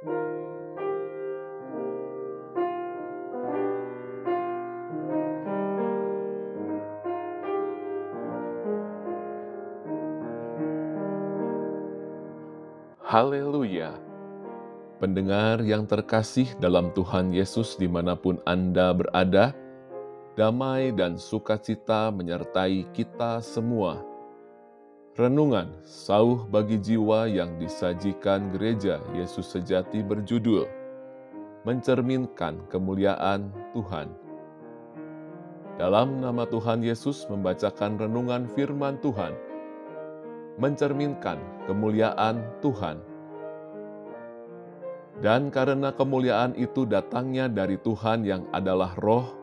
Haleluya! Pendengar yang terkasih dalam Tuhan Yesus di mana pun Anda berada, damai dan sukacita menyertai kita semua. Renungan sauh bagi jiwa yang disajikan gereja Yesus sejati berjudul Mencerminkan Kemuliaan Tuhan. Dalam nama Tuhan Yesus membacakan renungan firman Tuhan, mencerminkan kemuliaan Tuhan. Dan karena kemuliaan itu datangnya dari Tuhan yang adalah Roh,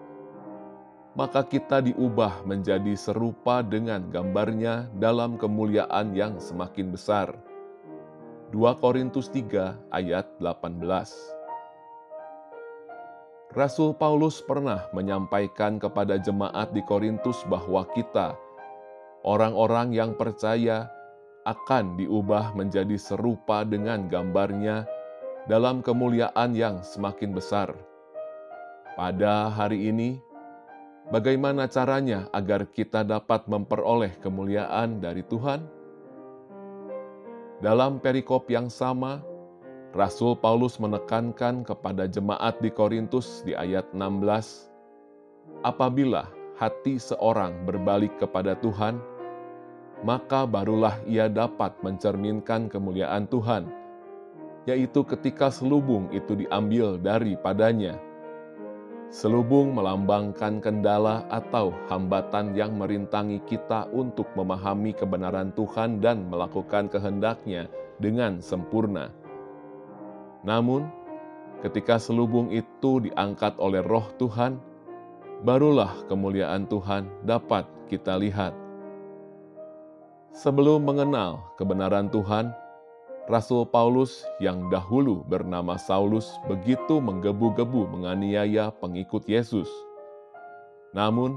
maka kita diubah menjadi serupa dengan gambarnya dalam kemuliaan yang semakin besar. 2 Korintus 3 ayat 18 Rasul Paulus pernah menyampaikan kepada jemaat di Korintus bahwa kita, orang-orang yang percaya, akan diubah menjadi serupa dengan gambarnya dalam kemuliaan yang semakin besar. Pada hari ini, bagaimana caranya agar kita dapat memperoleh kemuliaan dari Tuhan? Dalam perikop yang sama, Rasul Paulus menekankan kepada jemaat di Korintus di ayat 16, "Apabila hati seorang berbalik kepada Tuhan, maka barulah ia dapat mencerminkan kemuliaan Tuhan, yaitu ketika selubung itu diambil daripadanya. Selubung melambangkan kendala atau hambatan yang merintangi kita untuk memahami kebenaran Tuhan dan melakukan kehendaknya dengan sempurna. Namun, ketika selubung itu diangkat oleh roh Tuhan, barulah kemuliaan Tuhan dapat kita lihat Sebelum mengenal kebenaran Tuhan, Rasul Paulus yang dahulu bernama Saulus begitu menggebu-gebu menganiaya pengikut Yesus. Namun,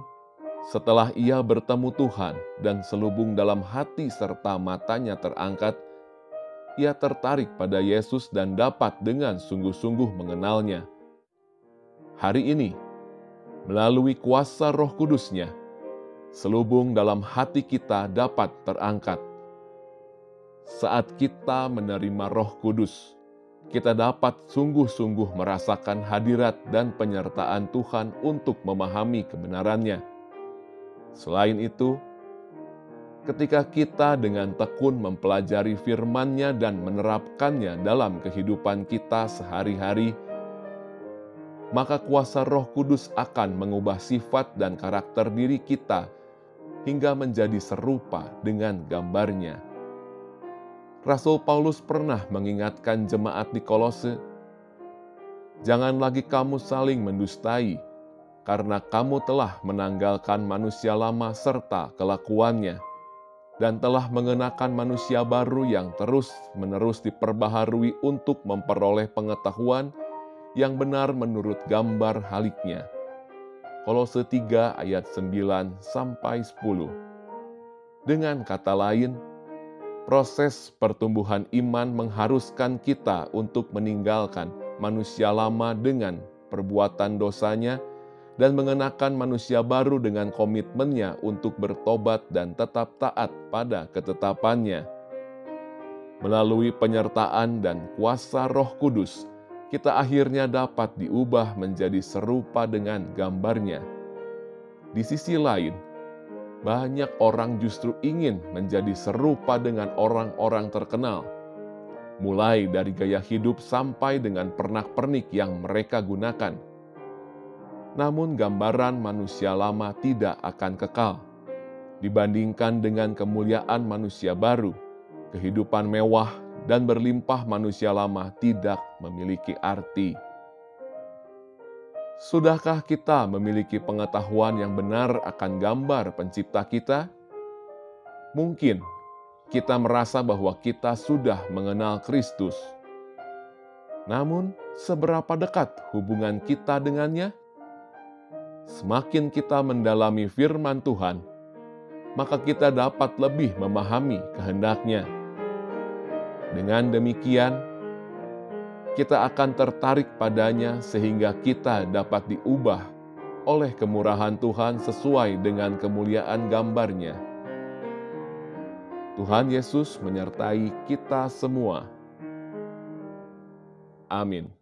setelah ia bertemu Tuhan dan selubung dalam hati serta matanya terangkat, ia tertarik pada Yesus dan dapat dengan sungguh-sungguh mengenalnya. Hari ini, melalui kuasa roh kudusnya, selubung dalam hati kita dapat terangkat. Saat kita menerima Roh Kudus, kita dapat sungguh-sungguh merasakan hadirat dan penyertaan Tuhan untuk memahami kebenarannya. Selain itu, ketika kita dengan tekun mempelajari firman-Nya dan menerapkannya dalam kehidupan kita sehari-hari, maka kuasa Roh Kudus akan mengubah sifat dan karakter diri kita hingga menjadi serupa dengan gambarnya. Rasul Paulus pernah mengingatkan jemaat di Kolose, "Jangan lagi kamu saling mendustai, karena kamu telah menanggalkan manusia lama serta kelakuannya, dan telah mengenakan manusia baru yang terus-menerus diperbaharui untuk memperoleh pengetahuan yang benar menurut gambar haliknya." Kolose 3 ayat 9 sampai 10. Dengan kata lain, proses pertumbuhan iman mengharuskan kita untuk meninggalkan manusia lama dengan perbuatan dosanya dan mengenakan manusia baru dengan komitmennya untuk bertobat dan tetap taat pada ketetapannya. Melalui penyertaan dan kuasa Roh Kudus, kita akhirnya dapat diubah menjadi serupa dengan gambarnya. Di sisi lain, banyak orang justru ingin menjadi serupa dengan orang-orang terkenal, mulai dari gaya hidup sampai dengan pernak-pernik yang mereka gunakan. Namun, gambaran manusia lama tidak akan kekal dibandingkan dengan kemuliaan manusia baru, kehidupan mewah dan berlimpah manusia lama tidak memiliki arti. Sudahkah kita memiliki pengetahuan yang benar akan gambar Pencipta kita? Mungkin kita merasa bahwa kita sudah mengenal Kristus. Namun, seberapa dekat hubungan kita dengannya? Semakin kita mendalami firman Tuhan, maka kita dapat lebih memahami kehendaknya dengan demikian, kita akan tertarik padanya sehingga kita dapat diubah oleh kemurahan Tuhan sesuai dengan kemuliaan gambarnya. Tuhan Yesus menyertai kita semua. Amin.